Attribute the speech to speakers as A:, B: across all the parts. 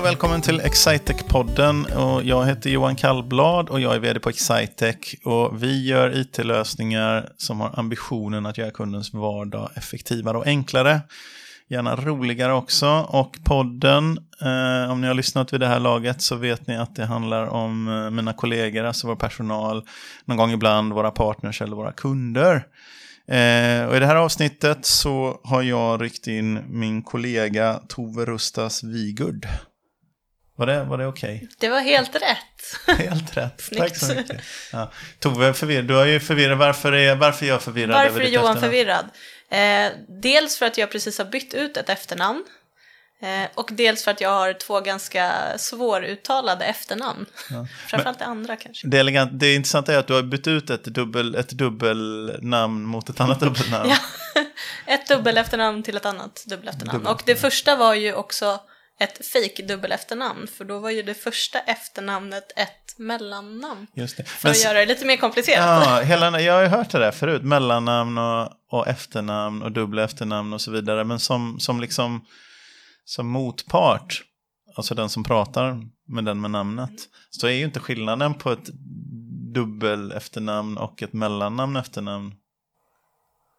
A: och välkommen till Excitec-podden. Och jag heter Johan Kallblad och jag är vd på Excitec. Och vi gör it-lösningar som har ambitionen att göra kundens vardag effektivare och enklare. Gärna roligare också. Och podden, eh, om ni har lyssnat vid det här laget så vet ni att det handlar om eh, mina kollegor, alltså vår personal, någon gång ibland våra partners eller våra kunder. Eh, och I det här avsnittet så har jag ryckt in min kollega Tove Rustas Vigurd. Var det, var det okej? Okay?
B: Det var helt rätt.
A: helt rätt. Tack så mycket. Ja. Tove, förvirrad. du har ju förvirrat. Varför är, varför är jag förvirrad?
B: Varför är Johan förvirrad? Eh, dels för att jag precis har bytt ut ett efternamn. Eh, och dels för att jag har två ganska svåruttalade efternamn. Ja. Framförallt det andra kanske.
A: Det, elegant, det intressanta är att du har bytt ut ett, dubbel, ett dubbelnamn mot ett annat dubbelnamn.
B: ja, ett dubbel efternamn till ett annat dubbel efternamn. Dubbel. Och det första var ju också ett fake dubbel efternamn. För då var ju det första efternamnet ett mellannamn.
A: Just det.
B: För Men, att göra det lite mer komplicerat.
A: Ja, hela, jag har ju hört det där förut. Mellannamn och, och efternamn och dubbla efternamn och så vidare. Men som, som liksom som motpart, alltså den som pratar med den med namnet, så är ju inte skillnaden på ett dubbel efternamn och ett mellannamn efternamn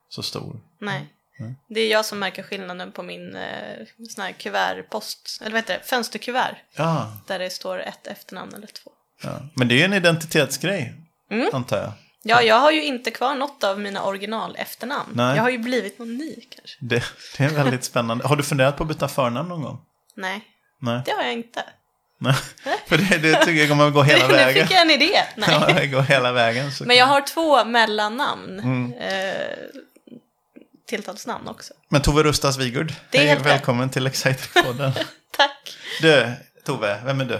A: så stor.
B: Nej. Mm. Det är jag som märker skillnaden på min eh, sån här kuvertpost, eller vad heter det, fönsterkuvert.
A: Ja.
B: Där det står ett efternamn eller två.
A: Ja. Men det är ju en identitetsgrej, mm. antar jag.
B: Ja, jag har ju inte kvar något av mina original efternamn. Nej. Jag har ju blivit någon ny kanske.
A: Det, det är väldigt spännande. Har du funderat på att byta förnamn någon gång?
B: Nej,
A: Nej.
B: det har jag inte.
A: Nej, för det, det tycker jag kommer att gå hela vägen.
B: Nu fick jag en idé. Nej.
A: Ja, det går hela vägen.
B: Men jag har två mellannamn. Mm. Eh, tilltalsnamn också.
A: Men Tove Rustas Vigurd, hej, välkommen till Excitec-podden.
B: Tack.
A: Du, Tove, vem är du?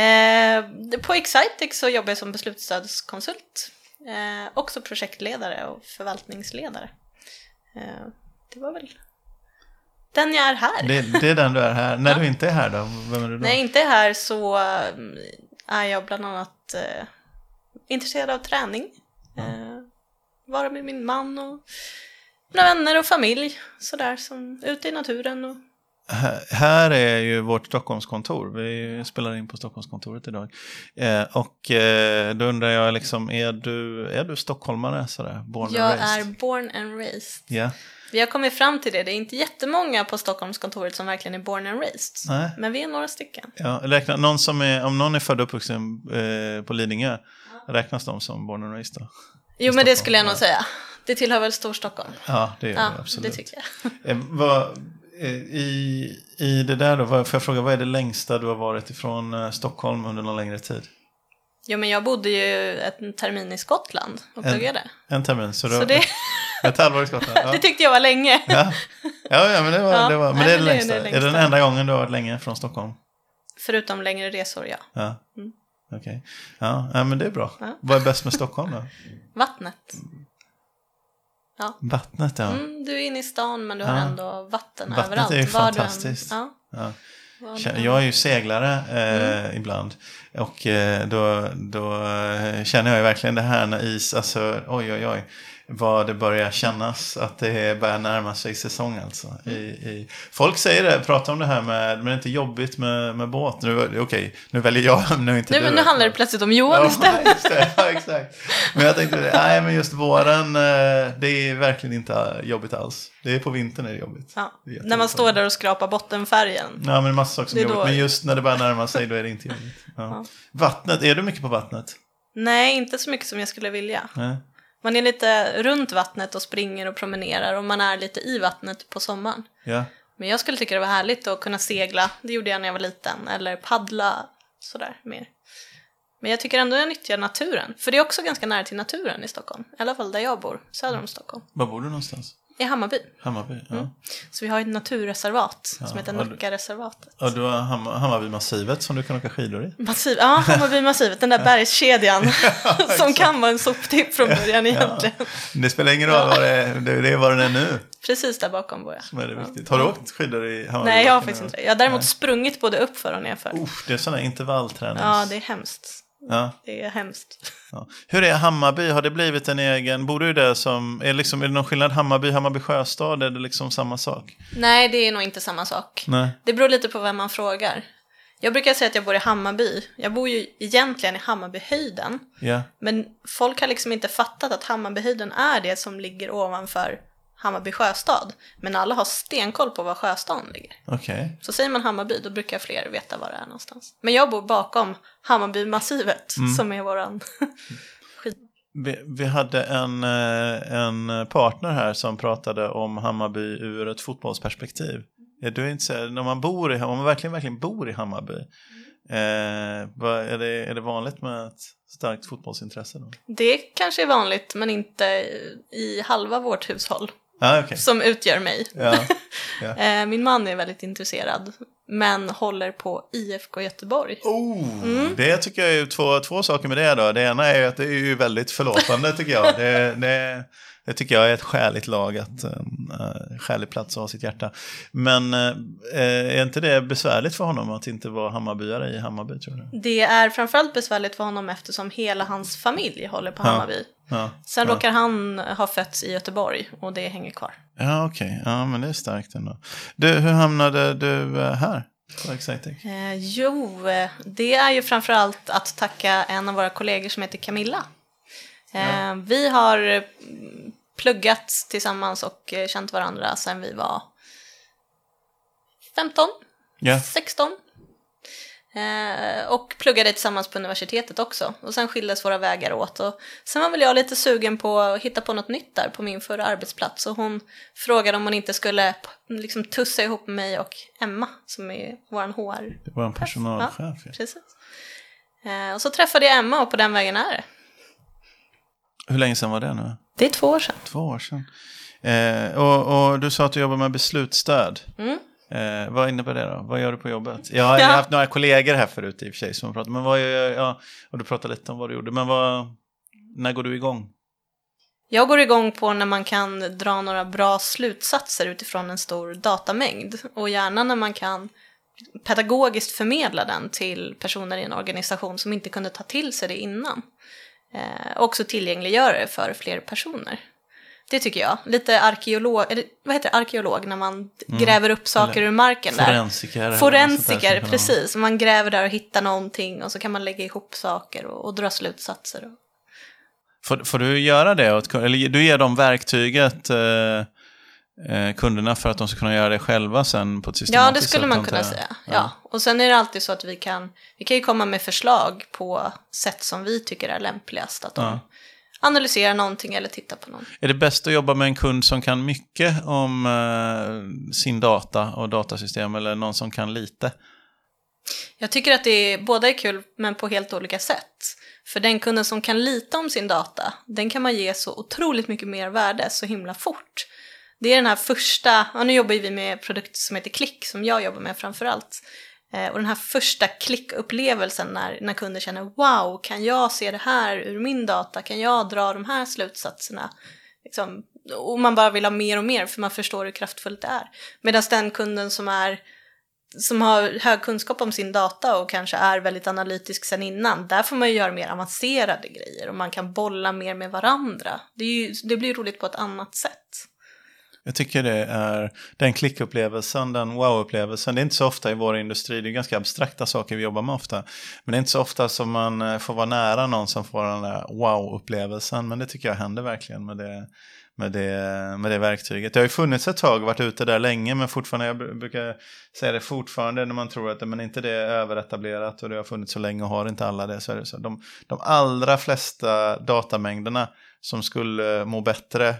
B: Eh, på Excitec så jobbar jag som beslutsstödskonsult. Eh, också projektledare och förvaltningsledare. Eh, det var väl den jag är här.
A: Det, det är den du är här. När ja. du inte är här då? Vem är du då?
B: När jag inte är här så eh, är jag bland annat eh, intresserad av träning. Eh, vara med min man och mina vänner och familj. Sådär som ute i naturen och
A: här är ju vårt Stockholmskontor. Vi spelar in på Stockholmskontoret idag. Eh, och eh, då undrar jag, liksom, är, du, är du stockholmare? Sådär,
B: born jag and raised? är born and raised.
A: Yeah.
B: Vi har kommit fram till det. Det är inte jättemånga på Stockholmskontoret som verkligen är born and raised.
A: Nej.
B: Men vi är några stycken.
A: Ja, räkna, någon som är, om någon är född och uppvuxen eh, på Lidingö, ja. räknas de som born and raised då?
B: Jo, men det skulle jag nog säga. Det tillhör väl Storstockholm?
A: Ja, det gör
B: ja,
A: det absolut.
B: Det tycker jag.
A: Eh, vad, Eh, I, I det där då, får jag fråga, vad är det längsta du har varit ifrån eh, Stockholm under någon längre tid?
B: Jo, men jag bodde ju en termin i Skottland och pluggade.
A: En termin, så,
B: så det...
A: ett halvår i Skottland?
B: Ja. det tyckte jag var länge.
A: ja. ja, ja, men det var, ja. det var men Nej, det är det, längsta. det längsta. Är det den enda gången du har varit länge från Stockholm?
B: Förutom längre resor, ja.
A: Ja, mm. okej. Okay. Ja, men det är bra. Ja. Vad är bäst med Stockholm då?
B: Vattnet.
A: Ja. Vattnet, ja.
B: Mm, du är inne i stan men du har ändå vatten
A: Vattnet
B: överallt.
A: Vattnet är ju fantastiskt. ja. Ja. Jag är ju seglare eh, mm. ibland. Och eh, då, då eh, känner jag ju verkligen det här när is, alltså oj oj oj vad det börjar kännas att det börjar närma sig säsong alltså. I, i... Folk säger det, pratar om det här med, men det är inte jobbigt med, med båt. Nu, okej, okay, nu väljer jag, nu inte
B: nu, du. Nu handlar det plötsligt om Johan
A: ja,
B: istället.
A: Det, ja, exakt. Men jag tänkte, nej men just våren, eh, det är verkligen inte jobbigt alls. Det är på vintern är det jobbigt.
B: Ja. Det när man står där och skrapar bottenfärgen.
A: Ja, men massa saker som är jobbigt. Då... Men just när det börjar närma sig, då är det inte jobbigt. Ja. Vattnet, är du mycket på vattnet?
B: Nej, inte så mycket som jag skulle vilja.
A: Nej.
B: Man är lite runt vattnet och springer och promenerar och man är lite i vattnet på sommaren.
A: Ja.
B: Men jag skulle tycka det var härligt att kunna segla, det gjorde jag när jag var liten, eller paddla sådär mer. Men jag tycker ändå jag nyttjar naturen, för det är också ganska nära till naturen i Stockholm, i alla fall där jag bor, söder om Stockholm.
A: Var bor du någonstans?
B: I Hammarby.
A: Hammarby, ja. Mm.
B: Så vi har ett naturreservat ja, som heter Nackareservatet.
A: Och du har Ham Hammarbymassivet som du kan åka skidor i?
B: Massiv, ja, Hammarbymassivet, den där bergskedjan som kan vara en soptipp från början egentligen. Ja.
A: Det spelar ingen roll vad det är, det är vad den är nu.
B: Precis där bakom bor jag.
A: Som är det viktigt. Har du åkt skidor i Hammarby?
B: Nej, jag har faktiskt inte det. Jag har däremot Nej. sprungit både uppför och nerför.
A: Uff, det är sådana intervalltränings...
B: Ja, det är hemskt.
A: Ja.
B: Det är hemskt.
A: Ja. Hur är Hammarby? Har det blivit en egen... Bor du där som... Är, liksom, är det någon skillnad Hammarby, Hammarby sjöstad? Är det liksom samma sak?
B: Nej, det är nog inte samma sak.
A: Nej.
B: Det beror lite på vem man frågar. Jag brukar säga att jag bor i Hammarby. Jag bor ju egentligen i Hammarbyhöjden.
A: Ja,
B: Men folk har liksom inte fattat att Hammarbyhöjden är det som ligger ovanför Hammarby sjöstad. Men alla har stenkoll på var sjöstaden ligger.
A: okej.
B: Så säger man Hammarby, då brukar fler veta var det är någonstans. Men jag bor bakom Hammarbymassivet, som är våran skid...
A: Vi, vi hade en, eh, en partner här som pratade om Hammarby ur ett fotbollsperspektiv. Är du intresserad, när man bor i, om man verkligen, verkligen bor i Hammarby, eh, är, det, är det vanligt med ett starkt fotbollsintresse då?
B: Det kanske är vanligt, men inte i halva vårt hushåll,
A: Ah, okej.
B: som utgör mig.
A: Ja, ja.
B: Eh, Min man är väldigt intresserad, men håller på IFK Göteborg.
A: Oh, Det tycker jag är två, två saker med det då. Det ena är att det är ju väldigt förlåtande tycker jag. Det, det, det tycker jag är ett skäligt lag, att, uh, skälig plats att ha sitt hjärta. Men eh, är inte det besvärligt för honom att inte vara Hammarbyare i Hammarby tror du?
B: Det är framförallt besvärligt för honom eftersom hela hans familj håller på
A: Ja.
B: Hammarby.
A: Ja,
B: Sen
A: ja.
B: råkar han ha fötts i Göteborg och det hänger kvar.
A: Ja, okej. Ja, men det är starkt ändå. Du, hur hamnade du här?
B: Eh, jo, det är ju framförallt att tacka en av våra kollegor som heter Camilla. Eh, Vi har pluggat tillsammans och eh, känt varandra sedan vi var 15,
A: Ja,
B: 16. Eh, och pluggade tillsammans på universitetet också. Och sen skildes våra vägar åt. Och sen var väl jag lite sugen på att hitta på något nytt där på min förra arbetsplats. Och hon frågade om hon inte skulle liksom tussa ihop med mig och Emma som är vår HR.
A: en personalchef. Ja.
B: Precis. Eh, och så träffade jag Emma och på den vägen är det.
A: Hur länge sedan var det nu?
B: Det är två år sedan.
A: Två år sedan. Eh, och, och du sa att du jobbar med beslutsstöd.
B: Mm.
A: Eh, vad innebär det då? Vad gör du på jobbet? Jag har
B: Ja.
A: haft några kollegor här förut i och för sig som pratat. Men vad gör, ja, och du pratade lite om vad du gjorde. Men vad, när går du igång?
B: Jag går igång på när man kan dra några bra slutsatser utifrån en stor datamängd. Och gärna när man kan pedagogiskt förmedla den till personer i en organisation som inte kunde ta till sig det innan. Eh, också tillgängliggöra det för fler personer. Det tycker jag. Lite arkeolog, eller vad heter det, arkeolog när man gräver upp saker
A: Eller
B: ur marken där.
A: Forensiker? där
B: Forensiker,
A: kan
B: precis. Man gräver där och hittar någonting och så kan man lägga ihop saker och, och dra slutsatser.
A: vara- Får, får du göra det? Eller du ger dem verktyget, eh, eh, kunderna, för att de ska kunna göra det själva sen på ett
B: Ja,
A: systematiskt
B: det skulle
A: sätt,
B: man kunna säga. Ja. Och sen är det alltid så att vi kan, vi kan ju komma med förslag på sätt som vi tycker är lämpligast. Att de
A: Ja.
B: analyserar någonting eller tittar på någonting.
A: Är det bäst att jobba med en kund som kan mycket om eh, sin data och datasystem eller någon som kan lite?
B: Jag tycker att det är, båda är kul, men på helt olika sätt. För den kunden som kan lita om sin data, den kan man ge så otroligt mycket mer värde så himla fort. Det är den här första, ja, nu jobbar vi med produkter som heter Klick, som jag jobbar med framförallt. Eh, och den här första klickupplevelsen när, när kunder känner wow, kan jag se det här ur min data? Kan jag dra de här slutsatserna? Liksom, och man bara vill ha mer och mer för man förstår hur kraftfullt det är. Medan den kunden som är som har hög kunskap om sin data och kanske är väldigt analytisk sen innan, där får man ju göra mer avancerade grejer och man kan bolla mer med varandra. Det, är ju, det blir ju roligt på ett annat sätt.
A: Jag tycker det är den klickupplevelsen, den wow-upplevelsen. Det är inte så ofta i vår industri, det är ganska abstrakta saker vi jobbar med ofta. Men det är inte så ofta som man eh, får vara nära någon som får den där wow-upplevelsen. Men det tycker jag händer verkligen med det, med det, med det verktyget. Det har ju funnits ett tag, varit ute där länge, men fortfarande, jag brukar säga det fortfarande när man tror att men inte det är överetablerat och det har funnits så länge och har inte alla det. Så är det så. De, de allra flesta datamängderna som skulle må bättre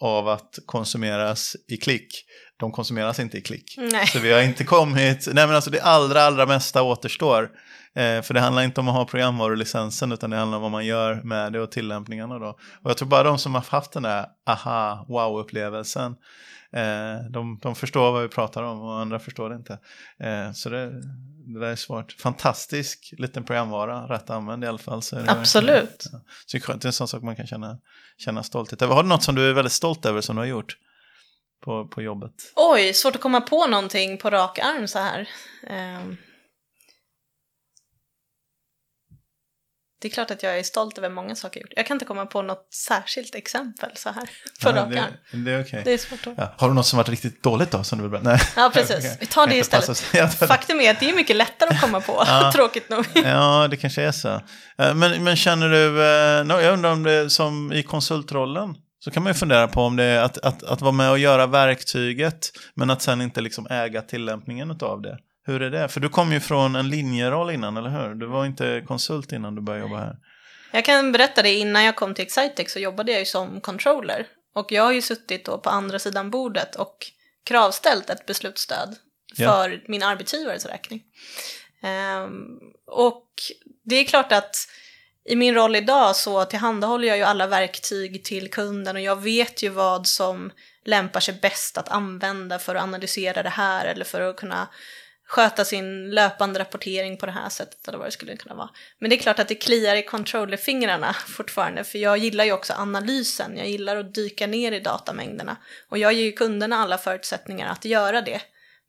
A: av att konsumeras i klick, de konsumeras inte i klick.
B: Nej.
A: Så vi har inte kommit, nej men alltså det allra, allra mesta återstår. Eh, för det handlar inte om att ha programvarulicensen utan det handlar om vad man gör med det och tillämpningarna då. Och jag tror bara de som har haft den där aha, wow-upplevelsen, eh, de, de förstår vad vi pratar om och andra förstår det inte. Eh, så det, det där är svårt. Fantastisk liten programvara, rätt använd i alla fall. Så
B: Absolut.
A: Ja. Så det är skönt, det är en sån sak man kan känna, känna stolthet över. Har du något som du är väldigt stolt över som du har gjort på, på jobbet?
B: Oj, svårt att komma på någonting på rak arm så här. Ehm. Det är klart att jag är stolt över många saker jag gjort. Jag kan inte komma på något särskilt exempel så här på
A: Ja,
B: rak arm.
A: det, det är okej.
B: Det är svårt att...
A: Ja. Har du något som varit riktigt dåligt då som du vill? Nej.
B: Ja, precis. Vi tar det istället.
A: Ja,
B: Faktum är att det är mycket lättare att komma på, tråkigt nog.
A: Ja, det kanske är så. Eh, Men, men känner du, eh, no, jag undrar om det är som i konsultrollen, så kan man ju fundera på om det är att, att, att vara med och göra verktyget, men att sen inte liksom äga tillämpningen av det. Hur är det? För du kom ju från en linjeroll innan, eller hur? Du var inte konsult innan du började jobba här.
B: Jag kan berätta det, innan jag kom till Excitec så jobbade jag ju som controller. Och jag har ju suttit då på andra sidan bordet och kravställt ett beslutsstöd
A: Ja.
B: för min arbetsgivares räkning. Ehm, och det är klart att i min roll idag så tillhandahåller jag ju alla verktyg till kunden och jag vet ju vad som lämpar sig bäst att använda för att analysera det här eller för att kunna sköta sin löpande rapportering på det här sättet eller vad det skulle kunna vara. Men det är klart att det kliar i controllerfingrarna fortfarande för jag gillar ju också analysen, jag gillar att dyka ner i datamängderna och jag ger ju kunderna alla förutsättningar att göra det.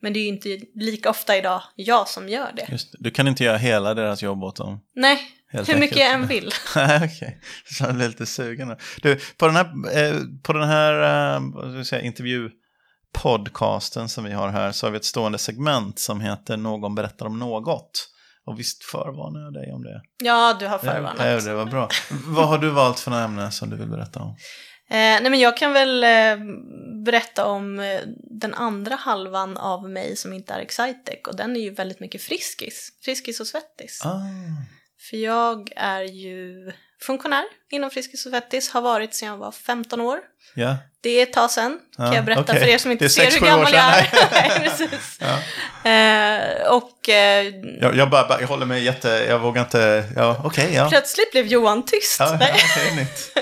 B: Men det är ju inte lika ofta idag jag som gör det.
A: Just. Du kan inte göra hela deras jobb åt dem.
B: Nej,
A: Helt
B: hur mycket
A: enkelt.
B: jag än vill.
A: Okej. Så jag blir lite sugen. Du, på den här, eh, på den här eh, vad ska intervjupodcasten som vi har här så har vi ett stående segment som heter Någon berättar om något. Och visst förvarnar jag dig om det?
B: Ja, du har
A: Ja,
B: förvarnat.
A: det var bra. Vad har du valt för ämnen som du vill berätta om?
B: Eh, nej men jag kan väl eh, berätta om eh, den andra halvan av mig som inte är Excitec och den är ju väldigt mycket friskis. Friskis och svettis.
A: Ah,
B: För jag är ju funktionär inom Friskis och svettis, har varit sedan jag var 15 år.
A: ja.
B: Det är ett tag sedan, kan
A: Ja,
B: jag berätta
A: okej.
B: för er som inte ser hur gammal jag är.
A: Ja.
B: Eh, och eh,
A: Jag, jag, bara, jag håller mig jätte... Jag vågar inte... Ja, okej, ja.
B: plötsligt blev Johan tyst.
A: Ja, ja, nytt.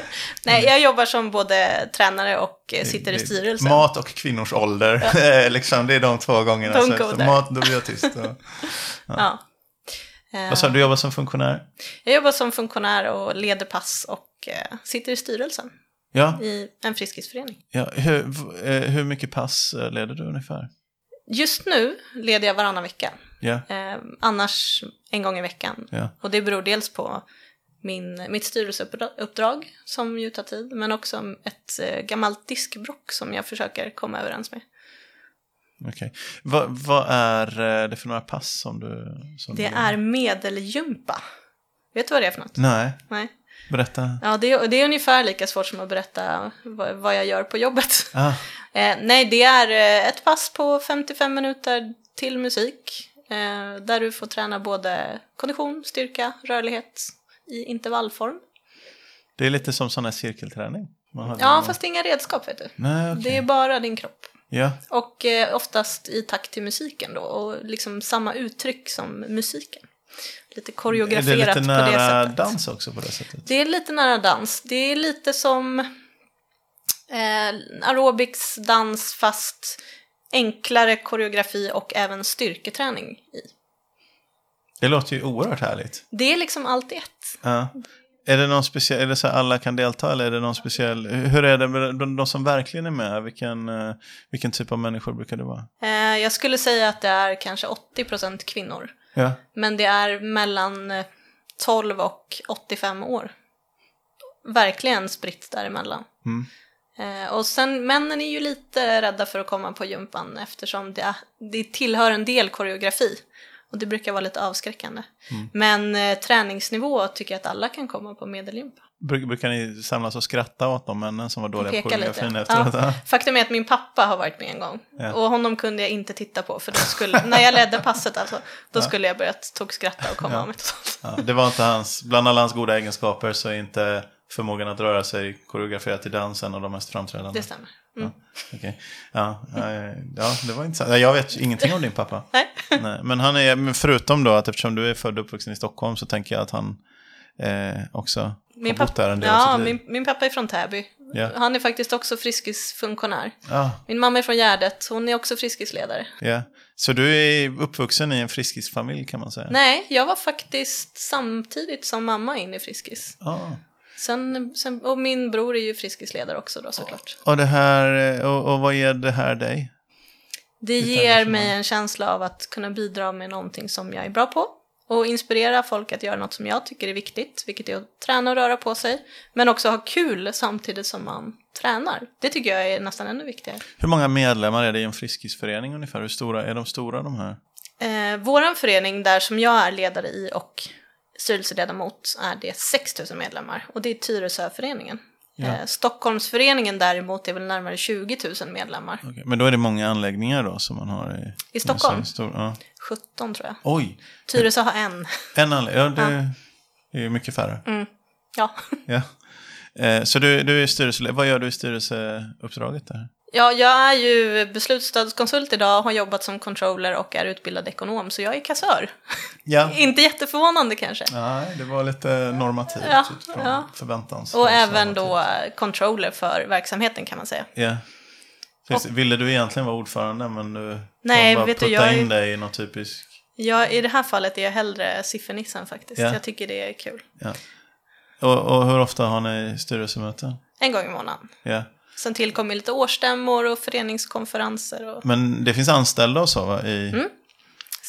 B: Nej, jag jobbar som både tränare och eh, sitter i styrelsen.
A: Mat och kvinnors ålder, liksom, det är de två gångerna.
B: De
A: Så mat, då blir jag tyst. Ja.
B: Ja.
A: Vad sa du, du jobbar som funktionär?
B: Jag jobbar som funktionär och leder pass och eh, sitter i styrelsen
A: Ja,
B: i en friskisförening.
A: ja hur, eh, hur mycket pass eh, leder du ungefär?
B: Just nu leder jag varannan vecka,
A: Ja,
B: annars en gång i veckan.
A: ja.
B: Och det beror dels på min, mitt styrelseuppdrag som ju tar tid, men också ett gammalt diskbrock som jag försöker komma överens med.
A: Okej. Vad, vad är eh, det för några pass som du... Som
B: Det
A: du...
B: är medelljumpa. Vet du vad det är för något?
A: Nej,
B: Nej.
A: berätta.
B: Ja, det är, det är ungefär lika svårt som att berätta vad, vad jag gör på jobbet.
A: Ah,
B: Eh, nej, det är eh, ett pass på 55 minuter till musik. Eh, där du får träna både kondition, styrka, rörlighet i intervallform.
A: det är lite som sån här cirkelträning.
B: Ja,
A: någon-
B: fast inga redskap vet du.
A: Nej, okej.
B: Det är bara din kropp.
A: Ja,
B: Och eh, oftast i takt till musiken då. Och liksom samma uttryck som musiken. Lite
A: är det
B: koreograferat
A: lite
B: på det
A: nära
B: sättet.
A: dans också på det sättet?
B: Det är lite nära dans. Det är lite som eh, aerobics dans fast enklare koreografi och även styrketräning i.
A: Det låter ju oerhört härligt.
B: Det är liksom allt i ett.
A: Ja. Är det någon speciell, är det så att alla kan delta eller är det någon speciell, hur är det med de, som verkligen är med? Vilken, eh, vilken typ av människor brukar det vara?
B: Eh, jag skulle säga att det är kanske 80% kvinnor.
A: Ja,
B: Men det är mellan eh, 12 och 85 år. Verkligen spritt däremellan.
A: Mm.
B: Eh, och sen männen är ju lite rädda för att komma på gympan eftersom det, det tillhör en del koreografi. Och det brukar vara lite avskräckande.
A: Mm.
B: Men eh, träningsnivå tycker jag att alla kan komma på medelgympa.
A: Bruk, brukar ni samlas och skratta åt de männen som var dåliga på koreografin efteråt?
B: Ja. Faktum är att min pappa har varit med en gång.
A: Ja.
B: Och honom kunde jag inte titta på för då skulle, när jag ledde passet alltså, då
A: Ja.
B: skulle jag börjat tokskratta och komma
A: Ja.
B: mig totalt.
A: Ja, det var inte hans, bland alla hans goda egenskaper så är inte förmågan att röra sig koreograferat i dansen och de mest framträdande.
B: Det stämmer. Mm.
A: Ja, eh, ja, det var intressant. Ja, Jag vet ingenting om din pappa.
B: Nej.
A: Nej, men han är, men förutom då att eftersom du är född och uppvuxen i Stockholm så tänker jag att han eh, också
B: Min,
A: har bott där en del av
B: ja, min, min pappa är från Täby.
A: Ja.
B: Han är faktiskt också friskisfunktionär.
A: Ja,
B: Min mamma är från Gärdet, hon är också friskisledare.
A: ja. Så du är uppvuxen i en friskisfamilj kan man säga?
B: Nej, jag var faktiskt samtidigt som mamma in i Friskis.
A: Ja.
B: Sen, sen, och min bror är ju friskisledare också då såklart.
A: Och, det här, och, och vad ger det här dig?
B: Det ger mig en känsla av att kunna bidra med någonting som jag är bra på och inspirera folk att göra något som jag tycker är viktigt, vilket är att träna och röra på sig, men också ha kul samtidigt som man tränar. Det tycker jag är nästan ännu viktigare.
A: Hur många medlemmar är det i en Friskisförening ungefär? Hur stora är de stora de här?
B: Eh, våran förening där som jag är ledare i och styrelseledamot är det 6 000 medlemmar och det är Tyresöföreningen.
A: Ja.
B: Eh, Stockholmsföreningen däremot är väl närmare 20 000 medlemmar.
A: Okej, Men då är det många anläggningar då som man har i,
B: I Stockholm?
A: Stor, ja.
B: 17 tror jag.
A: Oj,
B: Tyresö har en.
A: en anläggning. Ja, det är ju mycket färre.
B: Mm. Ja.
A: Ja. Eh, så du, du är styrelse, vad gör du i styrelseuppdraget där?
B: Ja, jag är ju beslutsstödskonsult idag, har jobbat som controller och är utbildad ekonom, så jag är kassör.
A: Ja.
B: Inte jätteförvånande kanske.
A: Nej, det var lite normativt
B: Ja,
A: utifrån
B: ja.
A: förväntans.
B: Och även då controller för verksamheten kan man säga.
A: Ja. Finns, ville du egentligen vara ordförande men du
B: Nej,
A: bara
B: vet du,
A: putta
B: jag är-
A: in dig i något typiskt...
B: Ja, i det här fallet är jag hellre siffernissen faktiskt.
A: Ja.
B: Jag tycker det är kul.
A: Ja. Och, och hur ofta har ni styrelsemöten?
B: En gång i månaden.
A: Ja.
B: Sen tillkommer lite årsstämmor och föreningskonferenser. Och...
A: Men det finns anställda och så va? I...
B: Mm.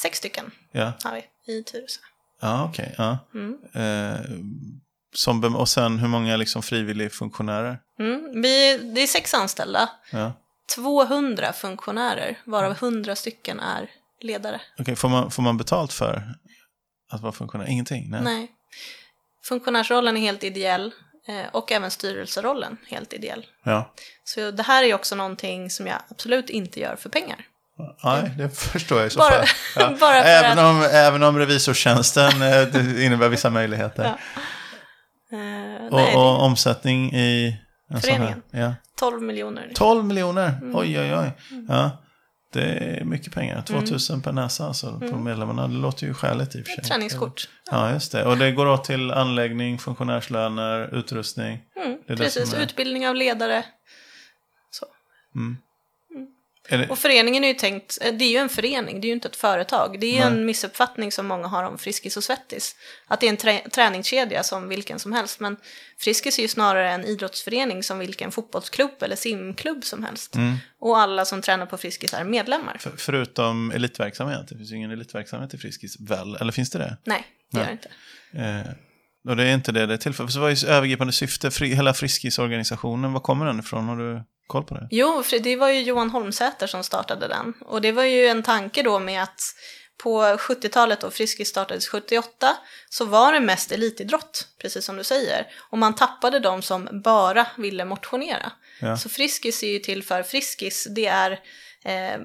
B: Sex stycken
A: Ja,
B: har vi i Tyresö.
A: ja okej. ja.
B: Mm.
A: Eh, som, och sen hur många liksom frivilligfunktionärer?
B: Mm. Vi, det är sex anställda,
A: Ja.
B: 200 funktionärer, varav 100 stycken är ledare.
A: Okej, får, man, får man betalt för att vara funktionär? Ingenting? Nej.
B: Nej. Funktionärsrollen är helt ideell och även styrelserollen helt ideell.
A: Ja.
B: Så det här är också någonting som jag absolut inte gör för pengar.
A: Nej, det förstår jag i så
B: Bara-
A: fall. Ja.
B: bara
A: även, om, även om revisorstjänsten eh, innebär vissa möjligheter.
B: Ja. Eh,
A: Och,
B: nej,
A: och omsättning i.
B: Föreningen.
A: Ja.
B: 12 miljoner.
A: 12 miljoner,
B: Mm.
A: oj oj oj. Ja. Det är mycket pengar, 2000 per näsa alltså, på medlemmarna. Det låter ju skäligt i och för sig.
B: Mm. Träningskort.
A: Ja, just det. Och det går åt till anläggning, funktionärslöner, utrustning.
B: Mm, precis, utbildning av ledare. Så.
A: Det,
B: Och föreningen är ju tänkt, eh, det är ju en förening, det är ju inte ett företag. Det är ju en missuppfattning som många har om Friskis och Svettis. Att det är en trä- träningskedja som vilken som helst. Men Friskis är ju snarare en idrottsförening som vilken fotbollsklubb eller simklubb som helst.
A: Mm.
B: Och alla som tränar på Friskis är medlemmar.
A: för, förutom elitverksamhet, det finns ju ingen elitverksamhet i Friskis, väl? Eller finns det det?
B: Nej, det
A: Nej.
B: gör det inte.
A: Eh, och det är inte det det är till för. Så vad är övergripande syfte, fri, hela Friskis-organisationen, var kommer den ifrån? Har du koll på det?
B: Jo, för det var ju Johan Holmsäter som startade den. Och det var ju en tanke då med att på 70-talet då Friskis startades 78 så var det mest elitidrott, precis som du säger. Och man tappade de som bara ville motionera.
A: Ja.
B: Så Friskis är ju till för Friskis, det är, eh,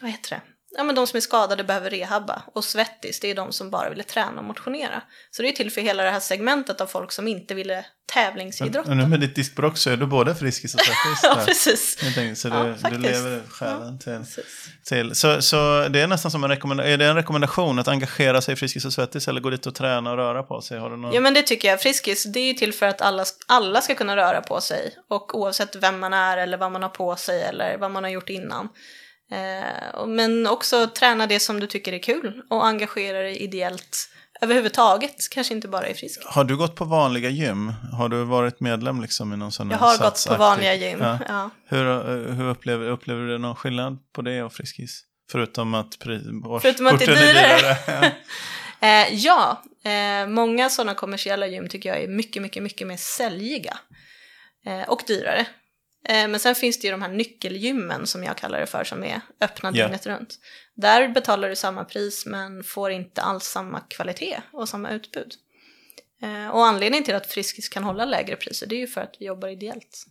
B: vad heter det? Ja men de som är skadade behöver rehabba. Och Svettis, det är de som bara ville träna och motionera. Så det är till för hela det här segmentet av folk som inte ville tävlingsidrotta.
A: Men nu med ditt diskbråck så är du både Friskis och Svettis.
B: Ja, precis.
A: Tänkte, så
B: Ja,
A: du, du
B: faktiskt.
A: lever själen till,
B: precis.
A: till. Så, så det är nästan som en rekommendation. Är det en rekommendation att engagera sig i Friskis och Svettis eller gå dit och träna och röra på sig? Har du någon...
B: Ja men det tycker jag. Friskis, det är ju till för att alla, alla ska kunna röra på sig. Och oavsett vem man är eller vad man har på sig eller vad man har gjort innan. Eh, men också träna det som du tycker är kul och engagera dig ideellt överhuvudtaget, kanske inte bara i Friskis.
A: Har du gått på vanliga gym? Har du varit medlem liksom i någon sån
B: Jag
A: här
B: har gått på vanliga gym.
A: Ja.
B: Ja.
A: Hur, eh, hur upplever, upplever du någon skillnad på det och Friskis? Förutom att,
B: Förutom att det är dyrare.
A: Ja.
B: Eh, ja, många sådana kommersiella gym tycker jag är mycket, mycket, mycket mer säljiga. Och dyrare. Eh, men sen finns det ju de här nyckelgymmen som jag kallar det för, som är öppna
A: Ja.
B: dygnet runt. Där betalar du samma pris men får inte alls samma kvalitet och samma utbud. Eh, och anledningen till att Friskis kan hålla lägre priser det är ju för att vi jobbar ideellt.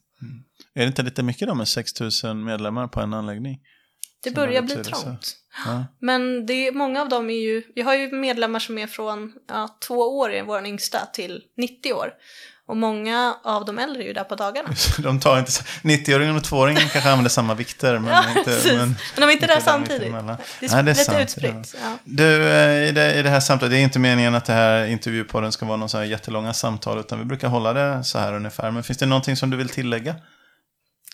A: Är det inte lite mycket då med 6 000 medlemmar på en anläggning?
B: Det börjar bli trångt.
A: Ja.
B: Men det är, många av dem är ju, vi har ju medlemmar som är från ja, två år, är vår yngsta, till 90 år. Och många av de äldre är ju där på dagarna.
A: Så De tar inte, 90-åringen och 2-åringen kanske använder samma vikter. Men,
B: Ja,
A: inte,
B: precis.
A: men,
B: Men de är inte där samtidigt. Det är,
A: Nej, det är
B: lite
A: sant,
B: utspritt. Ja.
A: Du, eh, i det, i det här samtalet, det är inte meningen att det här intervjupodden ska vara någon så här jättelånga samtal, utan vi brukar hålla det så här ungefär. Men finns det någonting som du vill tillägga?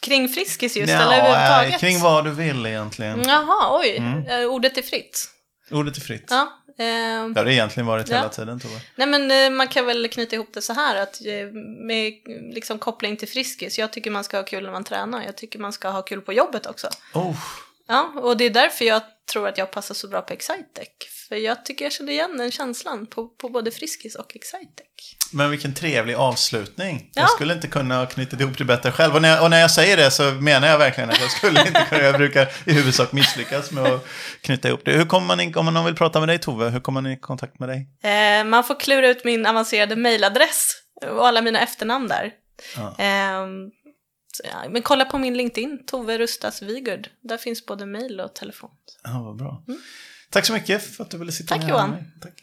B: Kring Friskis just,
A: Ja,
B: eller överhuvudtaget?
A: eh, kring vad du vill egentligen.
B: Jaha, oj.
A: Mm.
B: Eh, Ordet är fritt.
A: Ordet är fritt.
B: Ja. eh,
A: Det har det egentligen varit
B: Ja.
A: hela tiden, tror jag.
B: nej men eh, man kan väl knyta ihop det så här att med liksom koppling till Friskis, jag tycker man ska ha kul när man tränar, jag tycker man ska ha kul på jobbet också.
A: Oh,
B: Ja, och det är därför jag tror att jag passar så bra på Excitec. För jag tycker jag känner igen den känslan på, på både Friskis och Excitec.
A: Men vilken trevlig avslutning.
B: Ja.
A: Jag skulle inte kunna ha knutit ihop det bättre själv. Och när, jag, och när jag säger det så menar jag verkligen att jag skulle inte kunna. Jag brukar i huvudsak misslyckas med att knyta ihop det. Hur kommer man in, om någon vill prata med dig Tove, hur kommer man i kontakt med dig?
B: Eh, man får klura ut min avancerade mailadress och alla mina efternamn där.
A: Ja.
B: Ehm, så, ja, men kolla på min LinkedIn, Tove Rustas Vigurd. Där finns både mail och telefon.
A: Ja, vad bra. Tack så mycket för att du ville sitta
B: Tack,
A: med
B: Johan.
A: med mig. Tack.